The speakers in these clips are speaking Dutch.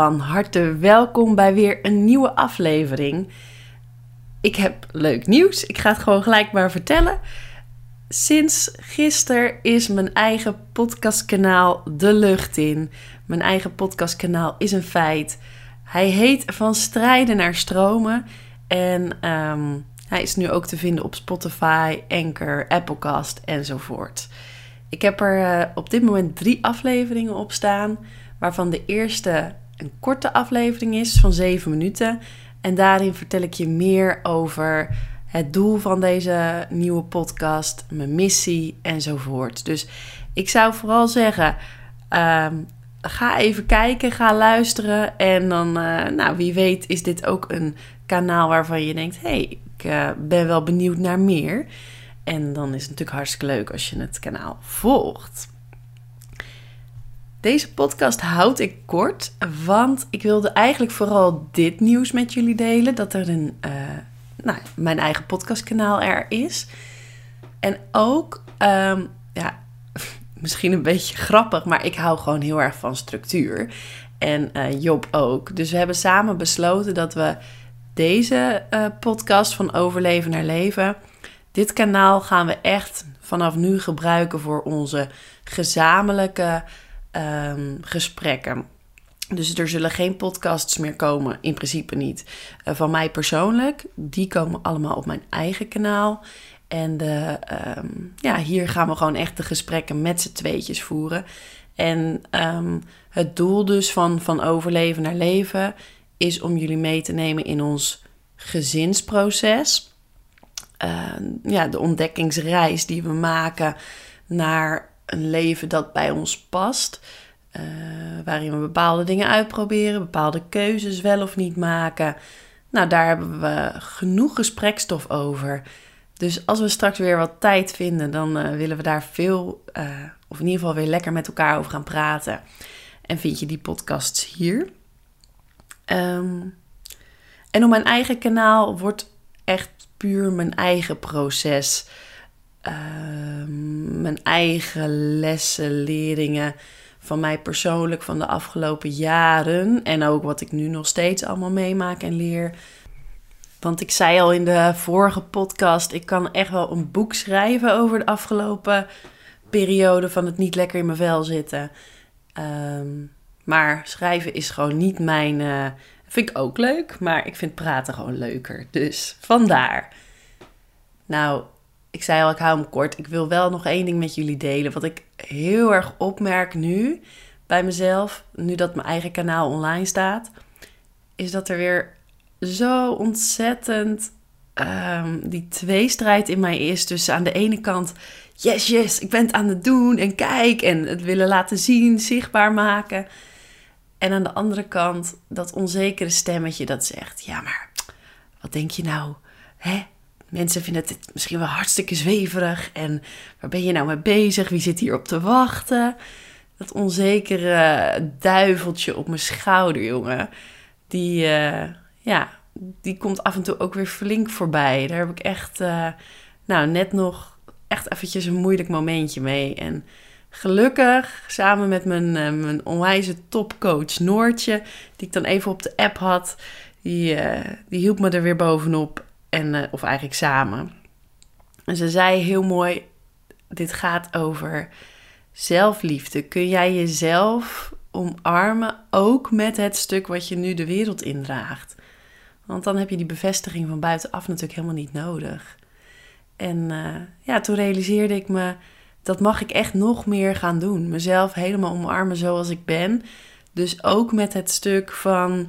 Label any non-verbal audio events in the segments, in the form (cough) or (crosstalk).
Van harte welkom bij weer een nieuwe aflevering. Ik heb leuk nieuws. Ik ga het gewoon gelijk maar vertellen. Sinds gisteren is mijn eigen podcastkanaal de lucht in. Mijn eigen podcastkanaal is een feit. Hij heet Van Strijden naar Stromen. En ehm, hij is nu ook te vinden op Spotify, Anchor, Applecast enzovoort. Ik heb er eh, op dit moment drie afleveringen op staan. Waarvan de eerste een korte aflevering is van 7 minuten. En daarin vertel ik je meer over het doel van deze nieuwe podcast, mijn missie enzovoort. Dus ik zou vooral zeggen, ehm, ga even kijken, ga luisteren. En dan, uh, nou wie weet, is dit ook een kanaal waarvan je denkt: hé, hey, ik uh, ben wel benieuwd naar meer. En dan is het natuurlijk hartstikke leuk als je het kanaal volgt. Deze podcast houd ik kort, want ik wilde eigenlijk vooral dit nieuws met jullie delen: dat er een, uh, nou, mijn eigen podcastkanaal er is. En ook, um, ja, (laughs) misschien een beetje grappig, maar ik hou gewoon heel erg van structuur. En uh, Job ook. Dus we hebben samen besloten dat we deze uh, podcast van Overleven naar Leven, dit kanaal gaan we echt vanaf nu gebruiken voor onze gezamenlijke um, gesprekken. Dus er zullen geen podcasts meer komen, in principe niet. Uh, van mij persoonlijk, die komen allemaal op mijn eigen kanaal. En de, um, ja, hier gaan we gewoon echt de gesprekken met z'n tweetjes voeren. En um, het doel dus van, van overleven naar leven is om jullie mee te nemen in ons gezinsproces. Ja, de ontdekkingsreis die we maken naar een leven dat bij ons past. Uh, waarin we bepaalde dingen uitproberen, bepaalde keuzes wel of niet maken. Nou, daar hebben we genoeg gesprekstof over. Dus als we straks weer wat tijd vinden, dan uh, willen we daar veel, uh, of in ieder geval weer lekker met elkaar over gaan praten. En vind je die podcasts hier. Um, en op mijn eigen kanaal wordt echt puur mijn eigen proces uh, mijn eigen lessen, leringen van mij persoonlijk van de afgelopen jaren. En ook wat ik nu nog steeds allemaal meemaak en leer. Want ik zei al in de vorige podcast, ik kan echt wel een boek schrijven over de afgelopen periode van het niet lekker in mijn vel zitten. Um, maar schrijven is gewoon niet mijn. Uh, vind ik ook leuk, maar ik vind praten gewoon leuker. Dus vandaar. Nou, ik zei al, ik hou hem kort. Ik wil wel nog één ding met jullie delen. Wat ik heel erg opmerk nu bij mezelf, nu dat mijn eigen kanaal online staat, is dat er weer zo ontzettend um, die tweestrijd in mij is. Dus aan de ene kant, yes, yes, ik ben het aan het doen en kijk en het willen laten zien, zichtbaar maken. En aan de andere kant dat onzekere stemmetje dat zegt, ja, maar wat denk je nou? Hè? Mensen vinden het misschien wel hartstikke zweverig. En waar ben je nou mee bezig? Wie zit hier op te wachten? Dat onzekere duiveltje op mijn schouder, jongen. Die, uh, ja, die komt af en toe ook weer flink voorbij. Daar heb ik echt, uh, nou, net nog echt eventjes een moeilijk momentje mee. En gelukkig, samen met mijn, uh, mijn onwijze topcoach Noortje, die ik dan even op de app had, die, die hielp me er weer bovenop. En, uh, of eigenlijk samen. En ze zei heel mooi: Dit gaat over zelfliefde. Kun jij jezelf omarmen, ook met het stuk wat je nu de wereld indraagt. Want dan heb je die bevestiging van buitenaf natuurlijk helemaal niet nodig. En uh, ja, toen realiseerde ik me, dat mag ik echt nog meer gaan doen. Mezelf helemaal omarmen zoals ik ben. Dus ook met het stuk van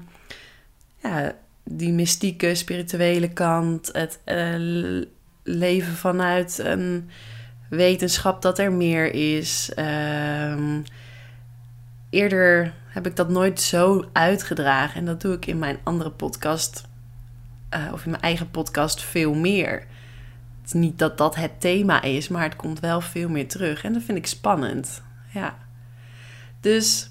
ja, die mystieke, spirituele kant. Het uh, leven vanuit een wetenschap dat er meer is. Um, eerder heb ik dat nooit zo uitgedragen. En dat doe ik in mijn andere podcast, uh, of in mijn eigen podcast, veel meer. Niet dat dat het thema is, maar het komt wel veel meer terug. En dat vind ik spannend. Ja. Dus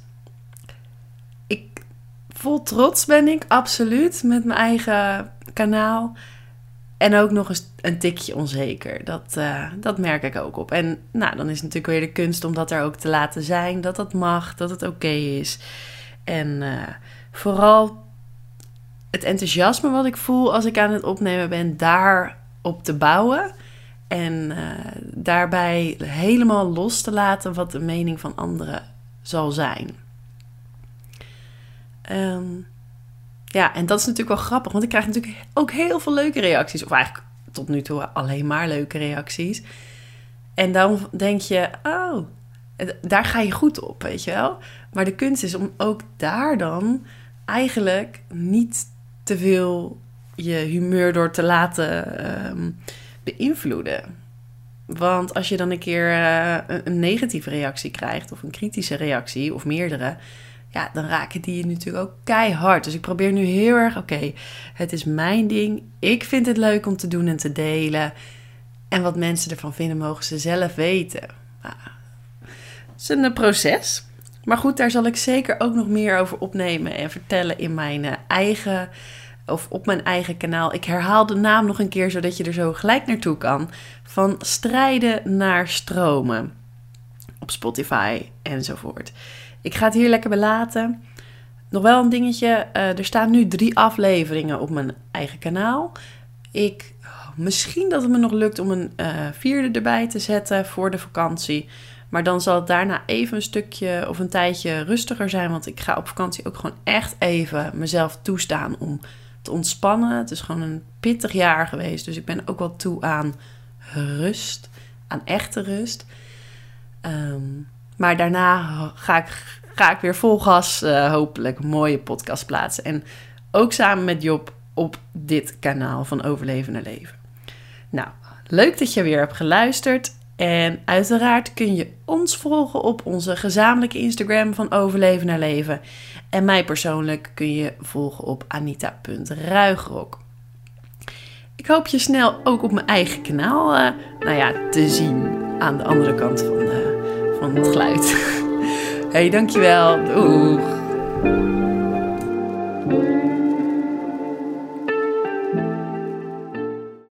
vol trots ben ik absoluut met mijn eigen kanaal. En ook nog eens een tikje onzeker. Dat, uh, dat merk ik ook op. En nou, dan is het natuurlijk weer de kunst om dat er ook te laten zijn. Dat dat mag, dat het oké is. En uh, vooral het enthousiasme wat ik voel als ik aan het opnemen ben, daarop te bouwen. En uh, daarbij helemaal los te laten wat de mening van anderen zal zijn. Um, ja, en dat is natuurlijk wel grappig, want ik krijg natuurlijk ook heel veel leuke reacties. Of eigenlijk tot nu toe alleen maar leuke reacties. En dan denk je, oh, daar ga je goed op, weet je wel. Maar de kunst is om ook daar dan eigenlijk niet te veel je humeur door te laten um, beïnvloeden. Want als je dan een keer uh, een negatieve reactie krijgt, of een kritische reactie, of meerdere, ja, dan raken die je natuurlijk ook keihard. Dus ik probeer nu heel erg, oké, het is mijn ding. Ik vind het leuk om te doen en te delen. En wat mensen ervan vinden, mogen ze zelf weten. Nou, het is een eh, proces. Maar goed, daar zal ik zeker ook nog meer over opnemen en vertellen in mijn eh, eigen of op mijn eigen kanaal. Ik herhaal de naam nog een keer zodat je er zo gelijk naartoe kan. Van strijden naar stromen. Op Spotify enzovoort. Ik ga het hier lekker belaten. Nog wel een dingetje. Uh, er staan nu drie afleveringen op mijn eigen kanaal. Ik, misschien dat het me nog lukt om een uh, vierde erbij te zetten voor de vakantie. Maar dan zal het daarna even een stukje of een tijdje rustiger zijn. Want ik ga op vakantie ook gewoon echt even mezelf toestaan om te ontspannen. Het is gewoon een pittig jaar geweest. Dus ik ben ook wel toe aan rust. Aan echte rust. Um, maar daarna ga ik, ga ik weer vol gas uh, hopelijk mooie podcast plaatsen. En ook samen met Job op dit kanaal van Overleven naar Leven. Nou, leuk dat je weer hebt geluisterd. En uiteraard kun je ons volgen op onze gezamenlijke Instagram van Overleven naar Leven. En mij persoonlijk kun je volgen op anita.ruigrok. Ik hoop je snel ook op mijn eigen kanaal uh, nou ja, te zien aan de andere kant van de van het geluid. (laughs) Hey, dankjewel. Doeg.